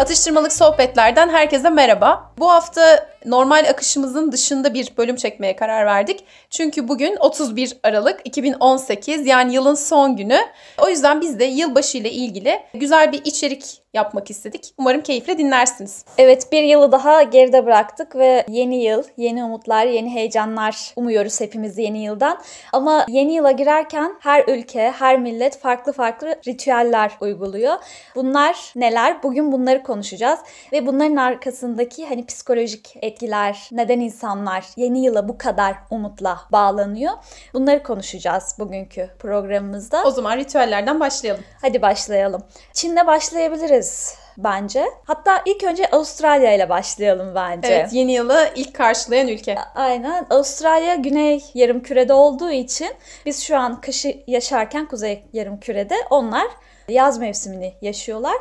Atıştırmalık sohbetlerden herkese merhaba. Bu hafta normal akışımızın dışında bir bölüm çekmeye karar verdik. Çünkü bugün 31 Aralık 2018 yani yılın son günü. O yüzden biz de yılbaşı ile ilgili güzel bir içerik yapmak istedik. Umarım keyifle dinlersiniz. Evet bir yılı daha geride bıraktık ve yeni yıl, yeni umutlar, yeni heyecanlar umuyoruz hepimiz yeni yıldan. Ama yeni yıla girerken her ülke, her millet farklı farklı ritüeller uyguluyor. Bunlar neler? Bugün bunları konuşacağız ve bunların arkasındaki hani psikolojik etkiler, neden insanlar yeni yıla bu kadar umutla bağlanıyor? Bunları konuşacağız bugünkü programımızda. O zaman ritüellerden başlayalım. Hadi başlayalım. Çin'le başlayabiliriz bence. Hatta ilk önce Avustralya ile başlayalım bence. Evet, yeni yılı ilk karşılayan ülke. Aynen. Avustralya güney yarım kürede olduğu için biz şu an kışı yaşarken kuzey yarım kürede onlar yaz mevsimini yaşıyorlar.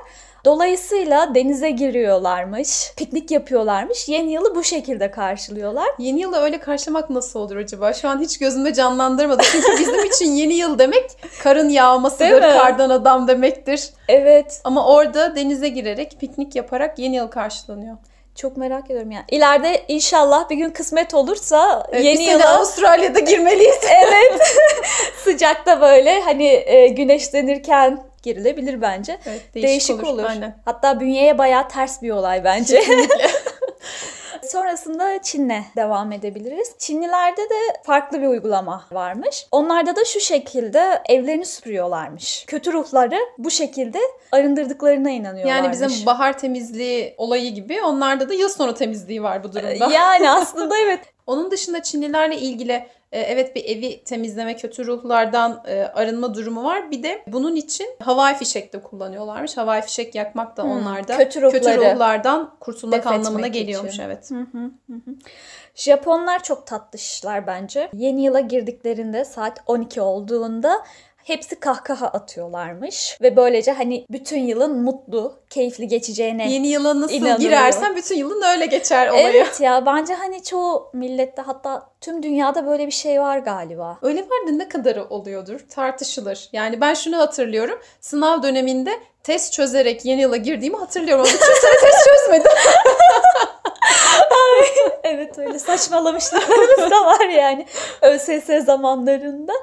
Dolayısıyla denize giriyorlarmış, piknik yapıyorlarmış. Yeni yılı bu şekilde karşılıyorlar. Yeni yılı öyle karşılamak nasıl olur acaba? Şu an hiç gözümde canlandırmadı. Çünkü bizim için yeni yıl demek karın yağmasıdır, kardan adam demektir. Evet. Ama orada denize girerek, piknik yaparak yeni yıl karşılanıyor. Çok merak ediyorum yani. İleride inşallah bir gün kısmet olursa evet, yeni yıla Avustralya'da girmeliyiz. evet. Sıcakta böyle hani e, güneşlenirken girilebilir bence. Evet, değişik, değişik olur. olur. Aynen. Hatta bünyeye bayağı ters bir olay bence. Sonrasında Çin'le devam edebiliriz. Çinlilerde de farklı bir uygulama varmış. Onlarda da şu şekilde evlerini süpürüyorlarmış. Kötü ruhları bu şekilde arındırdıklarına inanıyorlarmış. Yani bizim bahar temizliği olayı gibi onlarda da yıl sonu temizliği var bu durumda. Yani aslında evet. Onun dışında Çinlilerle ilgili e, evet bir evi temizleme, kötü ruhlardan e, arınma durumu var. Bir de bunun için havai fişek de kullanıyorlarmış. Havai fişek yakmak da hmm, onlarda kötü, ruhları kötü ruhlardan kurtulmak anlamına geliyormuş. Için. Evet. Hı hı hı. Japonlar çok tatlışlar bence. Yeni yıla girdiklerinde saat 12 olduğunda hepsi kahkaha atıyorlarmış. Ve böylece hani bütün yılın mutlu, keyifli geçeceğine Yeni yıla nasıl girersen bütün yılın öyle geçer olayı. Evet ya bence hani çoğu millette hatta tüm dünyada böyle bir şey var galiba. Öyle var da ne kadarı oluyordur tartışılır. Yani ben şunu hatırlıyorum. Sınav döneminde test çözerek yeni yıla girdiğimi hatırlıyorum. Ama bütün sene test çözmedim. evet öyle saçmalamışlarımız da var yani ÖSS zamanlarında.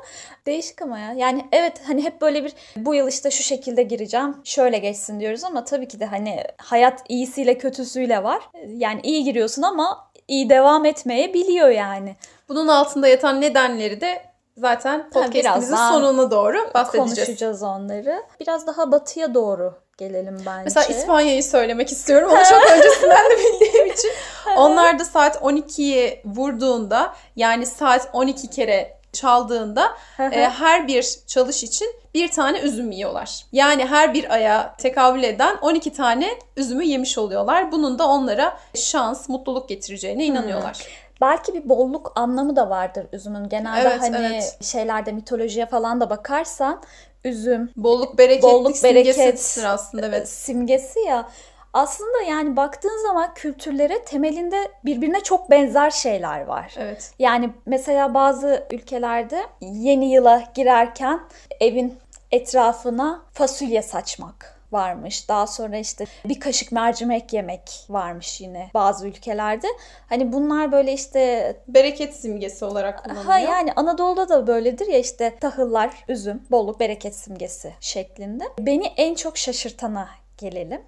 Değişik ama ya. Yani evet hani hep böyle bir bu yıl işte şu şekilde gireceğim. Şöyle geçsin diyoruz ama tabii ki de hani hayat iyisiyle kötüsüyle var. Yani iyi giriyorsun ama iyi devam etmeye biliyor yani. Bunun altında yatan nedenleri de zaten podcastimizin sonuna doğru bahsedeceğiz. Konuşacağız onları. Biraz daha batıya doğru gelelim bence. Mesela İspanya'yı söylemek istiyorum. Onu çok öncesinden de bildiğim için. Onlar da saat 12'yi vurduğunda yani saat 12 kere çaldığında e, her bir çalış için bir tane üzüm yiyorlar. Yani her bir aya tekabül eden 12 tane üzümü yemiş oluyorlar. Bunun da onlara şans, mutluluk getireceğine inanıyorlar. Hmm. Belki bir bolluk anlamı da vardır üzümün. Genelde evet, hani evet. şeylerde mitolojiye falan da bakarsan üzüm bolluk bereket bolluk bereket aslında evet. Simgesi ya. Aslında yani baktığın zaman kültürlere temelinde birbirine çok benzer şeyler var. Evet. Yani mesela bazı ülkelerde yeni yıla girerken evin etrafına fasulye saçmak varmış. Daha sonra işte bir kaşık mercimek yemek varmış yine bazı ülkelerde. Hani bunlar böyle işte bereket simgesi olarak kullanılıyor. Ha yani Anadolu'da da böyledir ya işte tahıllar, üzüm, bolluk, bereket simgesi şeklinde. Beni en çok şaşırtana gelelim.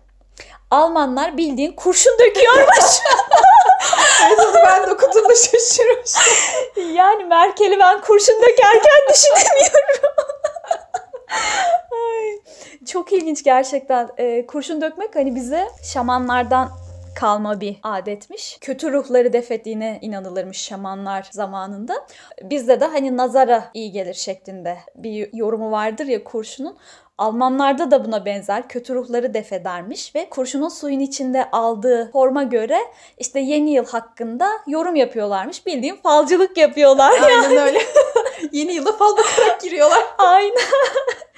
Almanlar bildiğin kurşun döküyormuş. onu ben de okuduğumda şaşırmıştım. Yani Merkel'i ben kurşun dökerken düşünemiyorum. Ay, çok ilginç gerçekten. Ee, kurşun dökmek hani bize şamanlardan kalma bir adetmiş. Kötü ruhları defettiğine inanılırmış şamanlar zamanında. Bizde de hani nazara iyi gelir şeklinde bir yorumu vardır ya kurşunun. Almanlarda da buna benzer kötü ruhları def edermiş ve kurşunun suyun içinde aldığı forma göre işte yeni yıl hakkında yorum yapıyorlarmış. Bildiğin falcılık yapıyorlar. Aynen yani. öyle. yeni yıla fal bakarak giriyorlar. Aynen.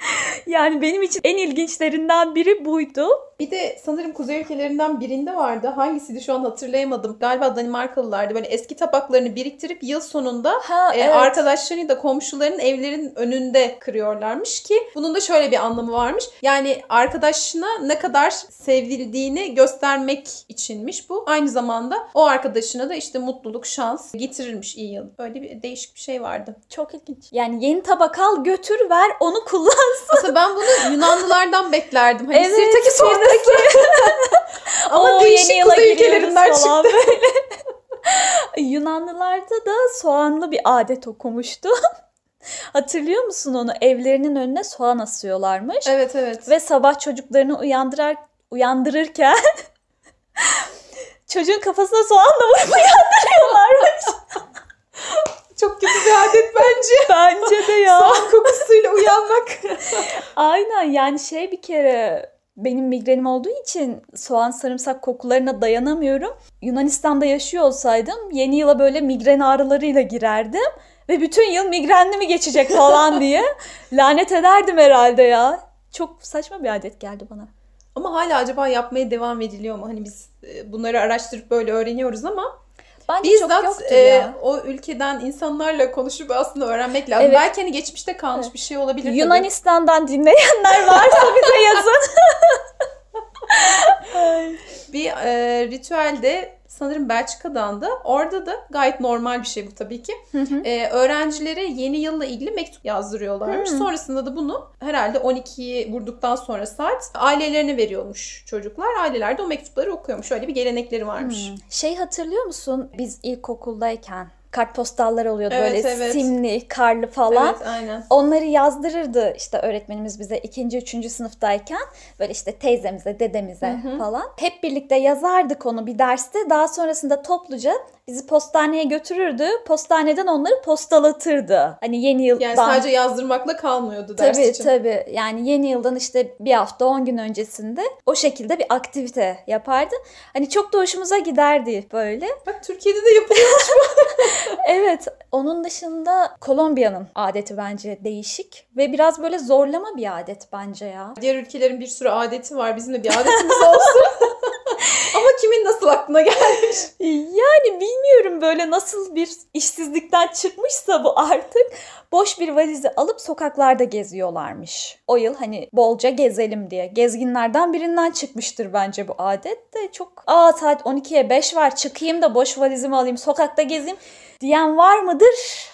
yani benim için en ilginçlerinden biri buydu. Bir de sanırım kuzey ülkelerinden birinde vardı. Hangisiydi şu an hatırlayamadım. Galiba Danimarkalılardı. Böyle eski tabaklarını biriktirip yıl sonunda Ha, e, evet. arkadaşlarını da komşuların evlerin önünde kırıyorlarmış ki bunun da şöyle bir anlamı varmış. Yani arkadaşına ne kadar sevildiğini göstermek içinmiş bu. Aynı zamanda o arkadaşına da işte mutluluk, şans getirirmiş iyi yıl. Öyle bir değişik bir şey vardı. Çok ilginç. Yani yeni tabak al götür ver onu kullan. Aslında ben bunu Yunanlılardan beklerdim. Hani Evet, sirtaki sonrası. Ama Oo, değişik yeni kuzey ülkelerinden çıktı. Yunanlılarda da soğanlı bir adet okumuştu. Hatırlıyor musun onu? Evlerinin önüne soğan asıyorlarmış. Evet evet. Ve sabah çocuklarını uyandırar, uyandırırken çocuğun kafasına soğanla vurup. Çok kötü bir adet bence. Bence de ya. Soğan kokusuyla uyanmak. Aynen yani şey bir kere benim migrenim olduğu için soğan sarımsak kokularına dayanamıyorum. Yunanistan'da yaşıyor olsaydım yeni yıla böyle migren ağrılarıyla girerdim. Ve bütün yıl migrenli mi geçecek falan diye lanet ederdim herhalde ya. Çok saçma bir adet geldi bana. Ama hala acaba yapmaya devam ediliyor mu? Hani biz e, bunları araştırıp böyle öğreniyoruz ama Bence çok bizzat yoktur e, ya. o ülkeden insanlarla konuşup aslında öğrenmek lazım. Evet. Belki hani geçmişte kalmış Evet. bir şey olabilir tabii. Yunanistan'dan dinleyenler varsa bize yazın. Bir e, ritüelde sanırım Belçika'dan da orada da gayet normal bir şey bu tabii ki. E, öğrencilere yeni yılla ilgili mektup yazdırıyorlarmış. Hı. Sonrasında da bunu herhalde 12'yi vurduktan sonra saat ailelerine veriyormuş çocuklar. Aileler de o mektupları okuyormuş. Öyle bir gelenekleri varmış. Hmm. Şey hatırlıyor musun? Biz ilkokuldayken kartpostallar oluyordu Evet, böyle evet. simli, karlı falan. Evet aynen. Onları yazdırırdı işte öğretmenimiz bize ikinci, üçüncü sınıftayken. Böyle işte teyzemize, dedemize Hı hı. falan. Hep birlikte yazardık onu bir derste. Daha sonrasında topluca bizi postaneye götürürdü. Postaneden onları postalatırdı. Hani yeni yıldan. Yani sadece yazdırmakla kalmıyordu ders Tabii için. tabii. Yani yeni yıldan işte bir hafta 10 gün öncesinde o şekilde bir aktivite yapardı. Hani çok da hoşumuza giderdi böyle. Bak Türkiye'de de yapılıyor. Evet. Onun dışında Kolombiya'nın adeti bence değişik ve biraz böyle zorlama bir adet bence ya. Diğer ülkelerin bir sürü adeti var. Bizim de bir adetimiz olsun. Kimin nasıl aklına gelmiş? Yani bilmiyorum böyle nasıl bir işsizlikten çıkmışsa bu artık boş bir valizi alıp sokaklarda geziyorlarmış. O yıl hani bolca gezelim diye. Gezginlerden birinden çıkmıştır bence bu adet de çok aa saat 12'ye 5 var çıkayım da boş valizimi alayım sokakta gezeyim diyen var mıdır?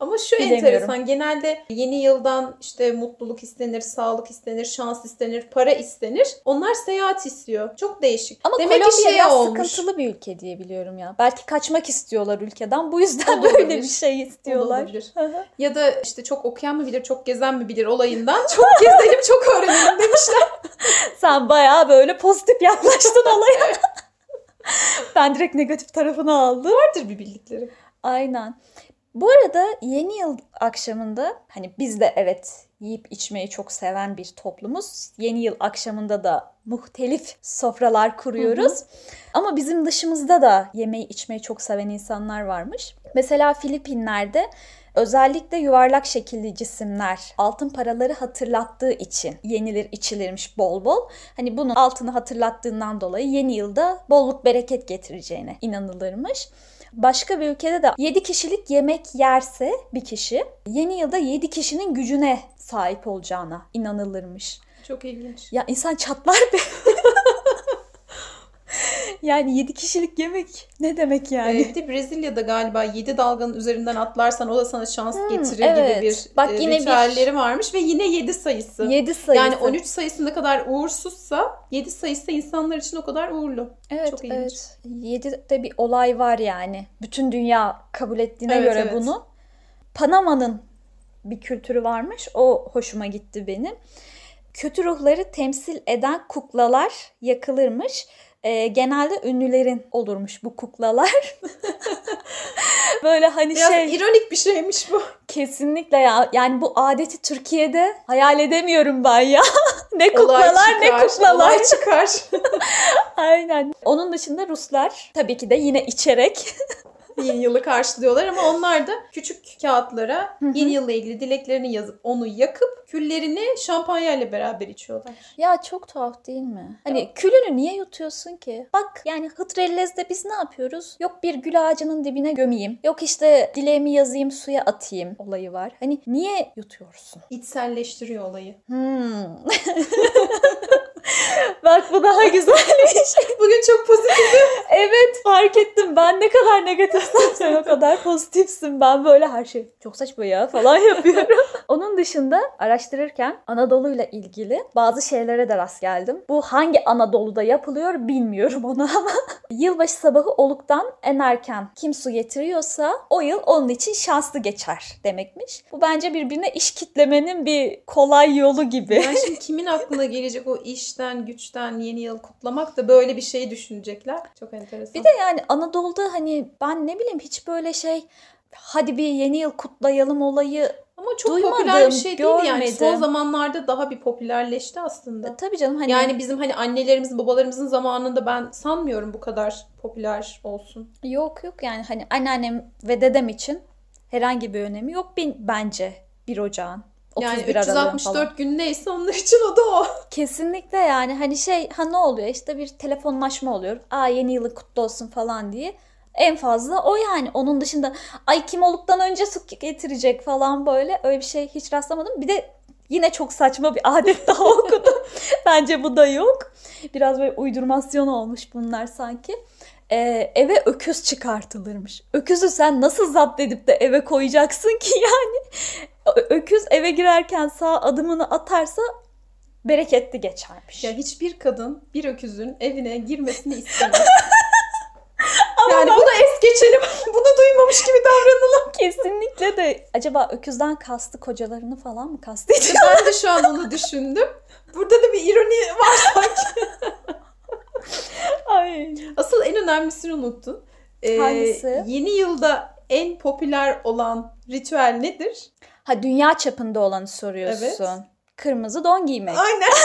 Ama şu Bilemiyorum. enteresan. Genelde yeni yıldan işte mutluluk istenir, sağlık istenir, şans istenir, para istenir. Onlar seyahat istiyor. Çok değişik. Ama Demek Kolombiya ki şey biraz olmuş. sıkıntılı bir ülke diye biliyorum ya. Belki kaçmak istiyorlar ülkeden. Bu yüzden O da böyle olabilir. bir şey istiyorlar. olabilir. Ya da işte çok okuyan mı bilir, çok gezen mi bilir olayından çok gezelim, çok öğrenelim demişler. Sen bayağı böyle pozitif yaklaştın olaya. ben direkt negatif tarafını aldım. Vardır bir bildikleri. Aynen. Bu arada yeni yıl akşamında hani biz de evet yiyip içmeyi çok seven bir toplumuz. Yeni yıl akşamında da muhtelif sofralar kuruyoruz. Ama bizim dışımızda da yemeği içmeyi çok seven insanlar varmış. Mesela Filipinler'de özellikle yuvarlak şekilli cisimler altın paraları hatırlattığı için yenilir içilirmiş bol bol. Hani bunun altını hatırlattığından dolayı yeni yılda bolluk bereket getireceğine inanılırmış. Başka bir ülkede de 7 kişilik yemek yerse bir kişi yeni yılda 7 kişinin gücüne sahip olacağına inanılırmış. Çok ilginç. Ya insan çatlar be. yani 7 kişilik yemek ne demek yani? Bir de Brezilya'da galiba 7 dalganın üzerinden atlarsan o da sana şans getirir Hmm, evet. gibi bir Bak e, yine bir- ritüelleri varmış ve yine 7 sayısı. 7 sayısı. Yani 13 sayısı ne kadar uğursuzsa 7 sayısı insanlar için o kadar uğurlu. Evet, Çok ilginç. evet. 7'de bir olay var yani. Bütün dünya kabul ettiğine Evet, göre evet. bunu. Panama'nın bir kültürü varmış. O hoşuma gitti benim. Kötü ruhları temsil eden kuklalar yakılırmış. Ee, genelde ünlülerin olurmuş bu kuklalar. Böyle hani Biraz şey ironik bir şeymiş bu. kesinlikle ya yani bu adeti Türkiye'de hayal edemiyorum ben ya. ne Olay kuklalar ne çıkar, kuklalar. Olay çıkar. Aynen. Onun dışında Ruslar tabii ki de yine içerek yeni yılı karşılıyorlar ama onlar da küçük kağıtlara yeni yılla ilgili dileklerini yazıp onu yakıp küllerini şampanya ile beraber içiyorlar. Ya çok tuhaf değil mi? Hani külünü niye yutuyorsun ki? Bak yani Hıtrellez'de biz ne yapıyoruz? Yok bir gül ağacının dibine gömeyim. Yok işte dileğimi yazayım suya atayım olayı var. Hani niye yutuyorsun? İçselleştiriyor olayı. Hmm. Bak bu daha güzelmiş. Bugün çok pozitif. evet fark ettim. Ben ne kadar negatifsem sen o kadar pozitifsin. Ben böyle her şey çok saçma ya falan yapıyorum. Onun dışında araştırırken Anadolu ile ilgili bazı şeylere de rast geldim. Bu hangi Anadolu'da yapılıyor bilmiyorum onu ama. Yılbaşı sabahı oluktan en erken kim su getiriyorsa o yıl onun için şanslı geçer demekmiş. Bu bence birbirine iş kitlemenin bir kolay yolu gibi. Yani şimdi kimin aklına gelecek o işten, güçten yeni yıl kutlamak da böyle bir şey düşünecekler. Çok enteresan. Bir de yani Anadolu'da hani ben ne bileyim hiç böyle şey hadi bir yeni yıl kutlayalım olayı ama çok Duymadım, popüler bir şey değil yani. Son zamanlarda daha bir popülerleşti aslında. E, tabii canım hani Yani bizim hani annelerimizin, babalarımızın zamanında ben sanmıyorum bu kadar popüler olsun. yok yok yani hani anneannem ve dedem için herhangi bir önemi yok bence bir ocağın. 31 Yani Aralık'ın falan. 364 gün neyse onlar için o da o. Kesinlikle yani hani şey ha ne oluyor işte bir telefonlaşma oluyor. Aa yeni yılın kutlu olsun falan diye. En fazla o yani. Onun dışında ay kim oluktan önce su getirecek falan böyle öyle bir şey hiç rastlamadım. Bir de yine çok saçma bir adet daha okudum. Bence bu da yok. Biraz böyle uydurmasyon olmuş bunlar sanki. Ee, eve öküz çıkartılırmış. Öküzü sen nasıl zapt edip de eve koyacaksın ki yani? Öküz eve girerken sağ adımını atarsa bereketli geçermiş. Ya hiçbir kadın bir öküzün evine girmesini istemez. yani bunu es geçelim. Bunu duymamış gibi davranalım. Kesinlikle de acaba öküzden kastı kocalarını falan mı kastediyor? Ben de şu an onu düşündüm. Burada da bir ironi var sanki. Ay. Asıl en önemlisini unuttun. Ee, Hangisi? Yeni yılda en popüler olan ritüel nedir? Ha dünya çapında olanı soruyorsun. Evet. Kırmızı don giymek. Aynen.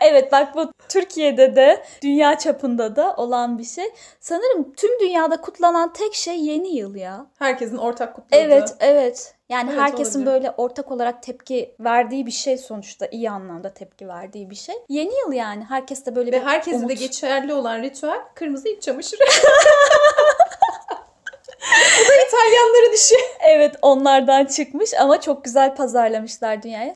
Evet bak bu Türkiye'de de dünya çapında da olan bir şey. Sanırım tüm dünyada kutlanan tek şey yeni yıl ya. Herkesin ortak kutladığı. Evet, evet. Yani Evet, herkesin olabilir. böyle ortak olarak tepki verdiği bir şey sonuçta iyi anlamda tepki verdiği bir şey. Yeni yıl yani herkes de böyle Ve bir herkese umut. de geçerli olan ritüel kırmızı iç çamaşırı. Bu da İtalyanların işi. Evet onlardan çıkmış ama çok güzel pazarlamışlar dünyaya.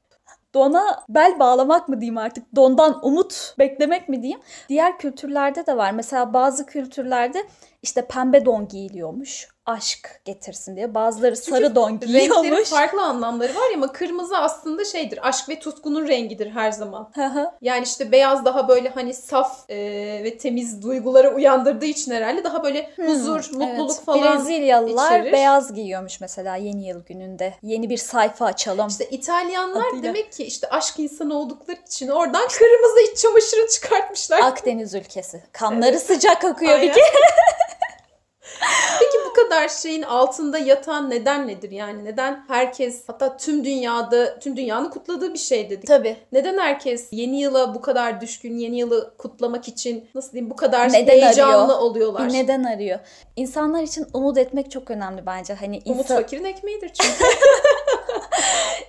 Dona bel bağlamak mı diyeyim artık? Dondan umut beklemek mi diyeyim? Diğer kültürlerde de var. Mesela bazı kültürlerde işte pembe don giyiliyormuş. Aşk getirsin diye. Bazıları sarı don Renklerin giyiyormuş. farklı anlamları var ya ama kırmızı aslında şeydir. Aşk ve tutkunun rengidir her zaman. Yani işte beyaz daha böyle hani saf e, ve temiz duyguları uyandırdığı için herhalde daha böyle huzur, mutluluk Hmm, Evet. falan. Brezilyalılar içerir. beyaz giyiyormuş mesela yeni yıl gününde. Yeni bir sayfa açalım. İşte İtalyanlar Adıyla. demek ki işte aşk insanı oldukları için oradan kırmızı iç çamaşırı çıkartmışlar. Akdeniz ülkesi. Kanları sıcak akıyor bir Aynen. kere. Kadar şeyin altında yatan neden nedir? Yani neden herkes hatta tüm dünyada tüm dünyanın kutladığı bir şey dedik. Tabii. Neden herkes yeni yıla bu kadar düşkün, yeni yılı kutlamak için nasıl diyeyim bu kadar Neden heyecanlı arıyor? oluyorlar? Neden arıyor? İnsanlar için umut etmek çok önemli bence. Hani Umut insan, fakirin ekmeğidir çünkü.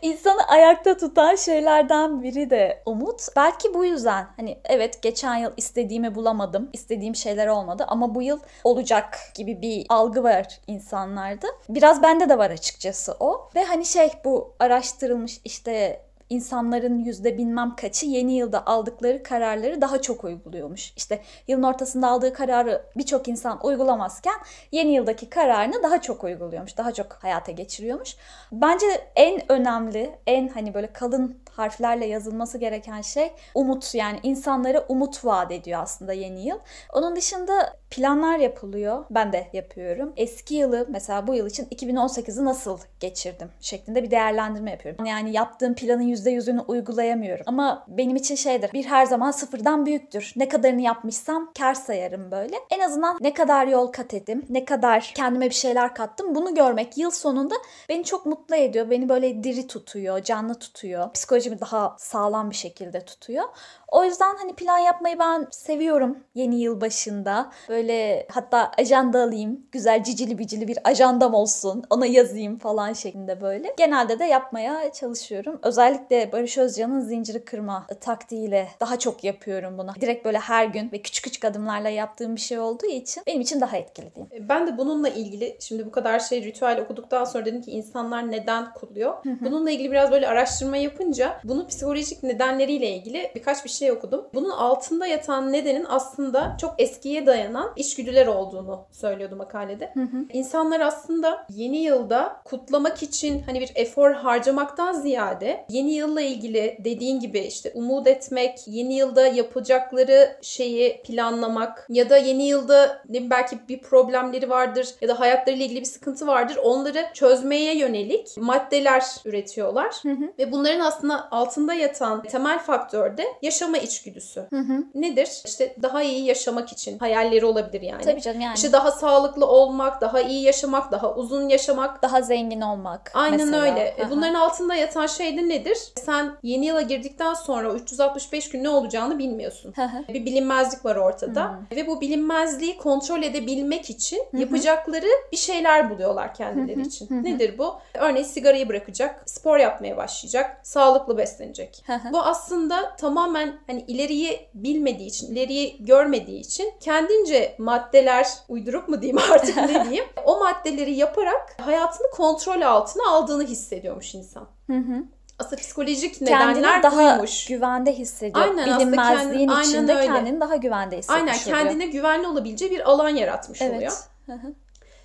insanı ayakta tutan şeylerden biri de umut. Belki bu yüzden hani evet geçen yıl istediğimi bulamadım. istediğim şeyler olmadı ama bu yıl olacak gibi bir algı var insanlarda. Biraz bende de var açıkçası o. Ve hani şey bu araştırılmış işte insanların yüzde bilmem kaçı yeni yılda aldıkları kararları daha çok uyguluyormuş. İşte yılın ortasında aldığı kararı birçok insan uygulamazken yeni yıldaki kararını daha çok uyguluyormuş. Daha çok hayata geçiriyormuş. Bence en önemli, en hani böyle kalın harflerle yazılması gereken şey umut. Yani insanlara umut vaat ediyor aslında yeni yıl. Onun dışında planlar yapılıyor. Ben de yapıyorum. Eski yılı mesela bu yıl için 2018'i nasıl geçirdim şeklinde bir değerlendirme yapıyorum. Yani yaptığım planın %100'ünü uygulayamıyorum. Ama benim için şeydir. Bir her zaman sıfırdan büyüktür. Ne kadarını yapmışsam kar sayarım böyle. En azından ne kadar yol kat ettim, ne kadar kendime bir şeyler kattım bunu görmek yıl sonunda beni çok mutlu ediyor. Beni böyle diri tutuyor, canlı tutuyor. Psikolojimi daha sağlam bir şekilde tutuyor. O yüzden hani plan yapmayı ben seviyorum yeni yıl başında. Böyle böyle hatta ajanda alayım. Güzel cicili bicili bir ajandam olsun. Ona yazayım falan şeklinde böyle. Genelde de yapmaya çalışıyorum. Özellikle Barış Özcan'ın zinciri kırma taktiğiyle daha çok yapıyorum bunu. Direkt böyle her gün ve küçük küçük adımlarla yaptığım bir şey olduğu için benim için daha etkili diyeyim. E, ben de bununla ilgili şimdi bu kadar şey ritüel okuduktan sonra dedim ki insanlar neden kutluyor? Bununla ilgili biraz böyle araştırma yapınca bunun psikolojik nedenleriyle ilgili birkaç bir şey okudum. Bunun altında yatan nedenin aslında çok eskiye dayanan içgüdüler olduğunu söylüyordu makalede. İnsanlar aslında yeni yılda kutlamak için hani bir efor harcamaktan ziyade yeni yılla ilgili dediğin gibi işte umut etmek, yeni yılda yapacakları şeyi planlamak ya da yeni yılda ne belki bir problemleri vardır ya da hayatlarıyla ilgili bir sıkıntı vardır. Onları çözmeye yönelik maddeler üretiyorlar. Ve bunların aslında altında yatan temel faktör de yaşama içgüdüsü. Nedir? İşte daha iyi yaşamak için hayalleri olabilir yani. Tabii canım yani. İşte daha sağlıklı olmak, daha iyi yaşamak, daha uzun yaşamak. daha zengin olmak. Aynen mesela. öyle. E, Aha. Bunların altında yatan şey de nedir? Sen yeni yıla girdikten sonra 365 gün ne olacağını bilmiyorsun. Bir bilinmezlik var ortada. Ve bu bilinmezliği kontrol edebilmek için yapacakları bir şeyler buluyorlar kendileri için. Nedir bu? Örneğin sigarayı bırakacak, spor yapmaya başlayacak, sağlıklı beslenecek. Bu aslında tamamen hani ileriyi bilmediği için, ileriyi görmediği için kendince maddeler uydurup mu diyeyim artık ne diyeyim? O maddeleri yaparak hayatını kontrol altına aldığını hissediyormuş insan. Hı hı. Aslında psikolojik Kendini nedenler daha buymuş. güvende hissediyor. Aynen, Bilinmezliğin kendi- aynen içinde öyle. kendini daha güvende hissetmiş Aynen oluyor. kendine güvenli olabileceği bir alan yaratmış oluyor. Evet. Hı hı.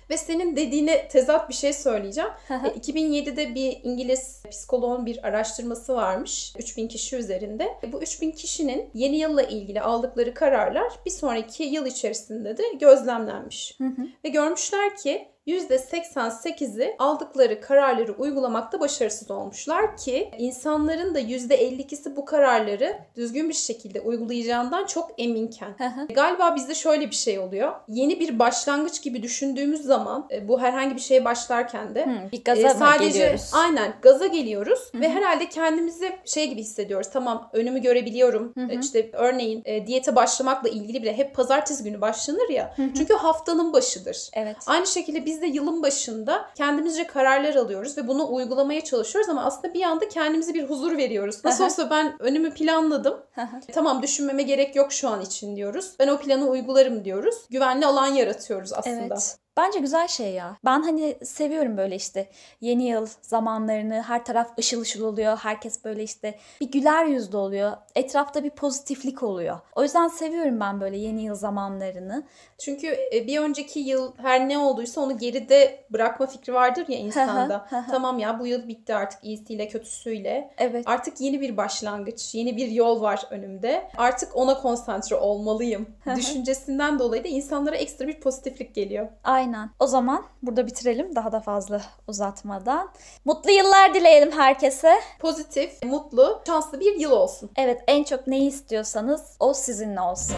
Ve senin dediğine tezat bir şey söyleyeceğim. Hı hı. E, 2007'de bir İngiliz psikoloğun bir araştırması varmış. 3000 kişi üzerinde. E, Bu 3000 kişinin yeni yılla ilgili aldıkları kararlar bir sonraki yıl içerisinde de gözlemlenmiş. Ve görmüşler ki %88'i aldıkları kararları uygulamakta başarısız olmuşlar ki insanların da %52'si bu kararları düzgün bir şekilde uygulayacağından çok eminken. Galiba bizde şöyle bir şey oluyor. Yeni bir başlangıç gibi düşündüğümüz zaman e, bu herhangi bir şeye başlarken de Hı, bir gaza e, sadece geliyoruz? aynen gaza geliyoruz ve herhalde kendimizi şey gibi hissediyoruz. Tamam önümü görebiliyorum. E, İşte örneğin e, diyete başlamakla ilgili bile hep pazartesi günü başlanır ya. Çünkü haftanın başıdır. Evet. Aynı şekilde biz de yılın başında kendimizce kararlar alıyoruz ve bunu uygulamaya çalışıyoruz ama aslında bir anda kendimize bir huzur veriyoruz. Nasıl olsa ben önümü planladım. Aha. tamam düşünmeme gerek yok şu an için diyoruz. Ben o planı uygularım diyoruz. Güvenli alan yaratıyoruz aslında. Evet. Bence güzel şey ya. Ben hani seviyorum böyle işte yeni yıl zamanlarını. Her taraf ışıl ışıl oluyor. Herkes böyle işte bir güler yüzlü oluyor. Etrafta bir pozitiflik oluyor. O yüzden seviyorum ben böyle yeni yıl zamanlarını. Çünkü e, bir önceki yıl her ne olduysa onu geride bırakma fikri vardır ya insanda. tamam ya bu yıl bitti artık iyisiyle kötüsüyle. Evet. Artık yeni bir başlangıç, yeni bir yol var önümde. Artık ona konsantre olmalıyım düşüncesinden dolayı da insanlara ekstra bir pozitiflik geliyor. Aynen. O zaman burada bitirelim daha da fazla uzatmadan. Mutlu yıllar dileyelim herkese. Pozitif, mutlu, şanslı bir yıl olsun. Evet en çok neyi istiyorsanız o sizinle olsun.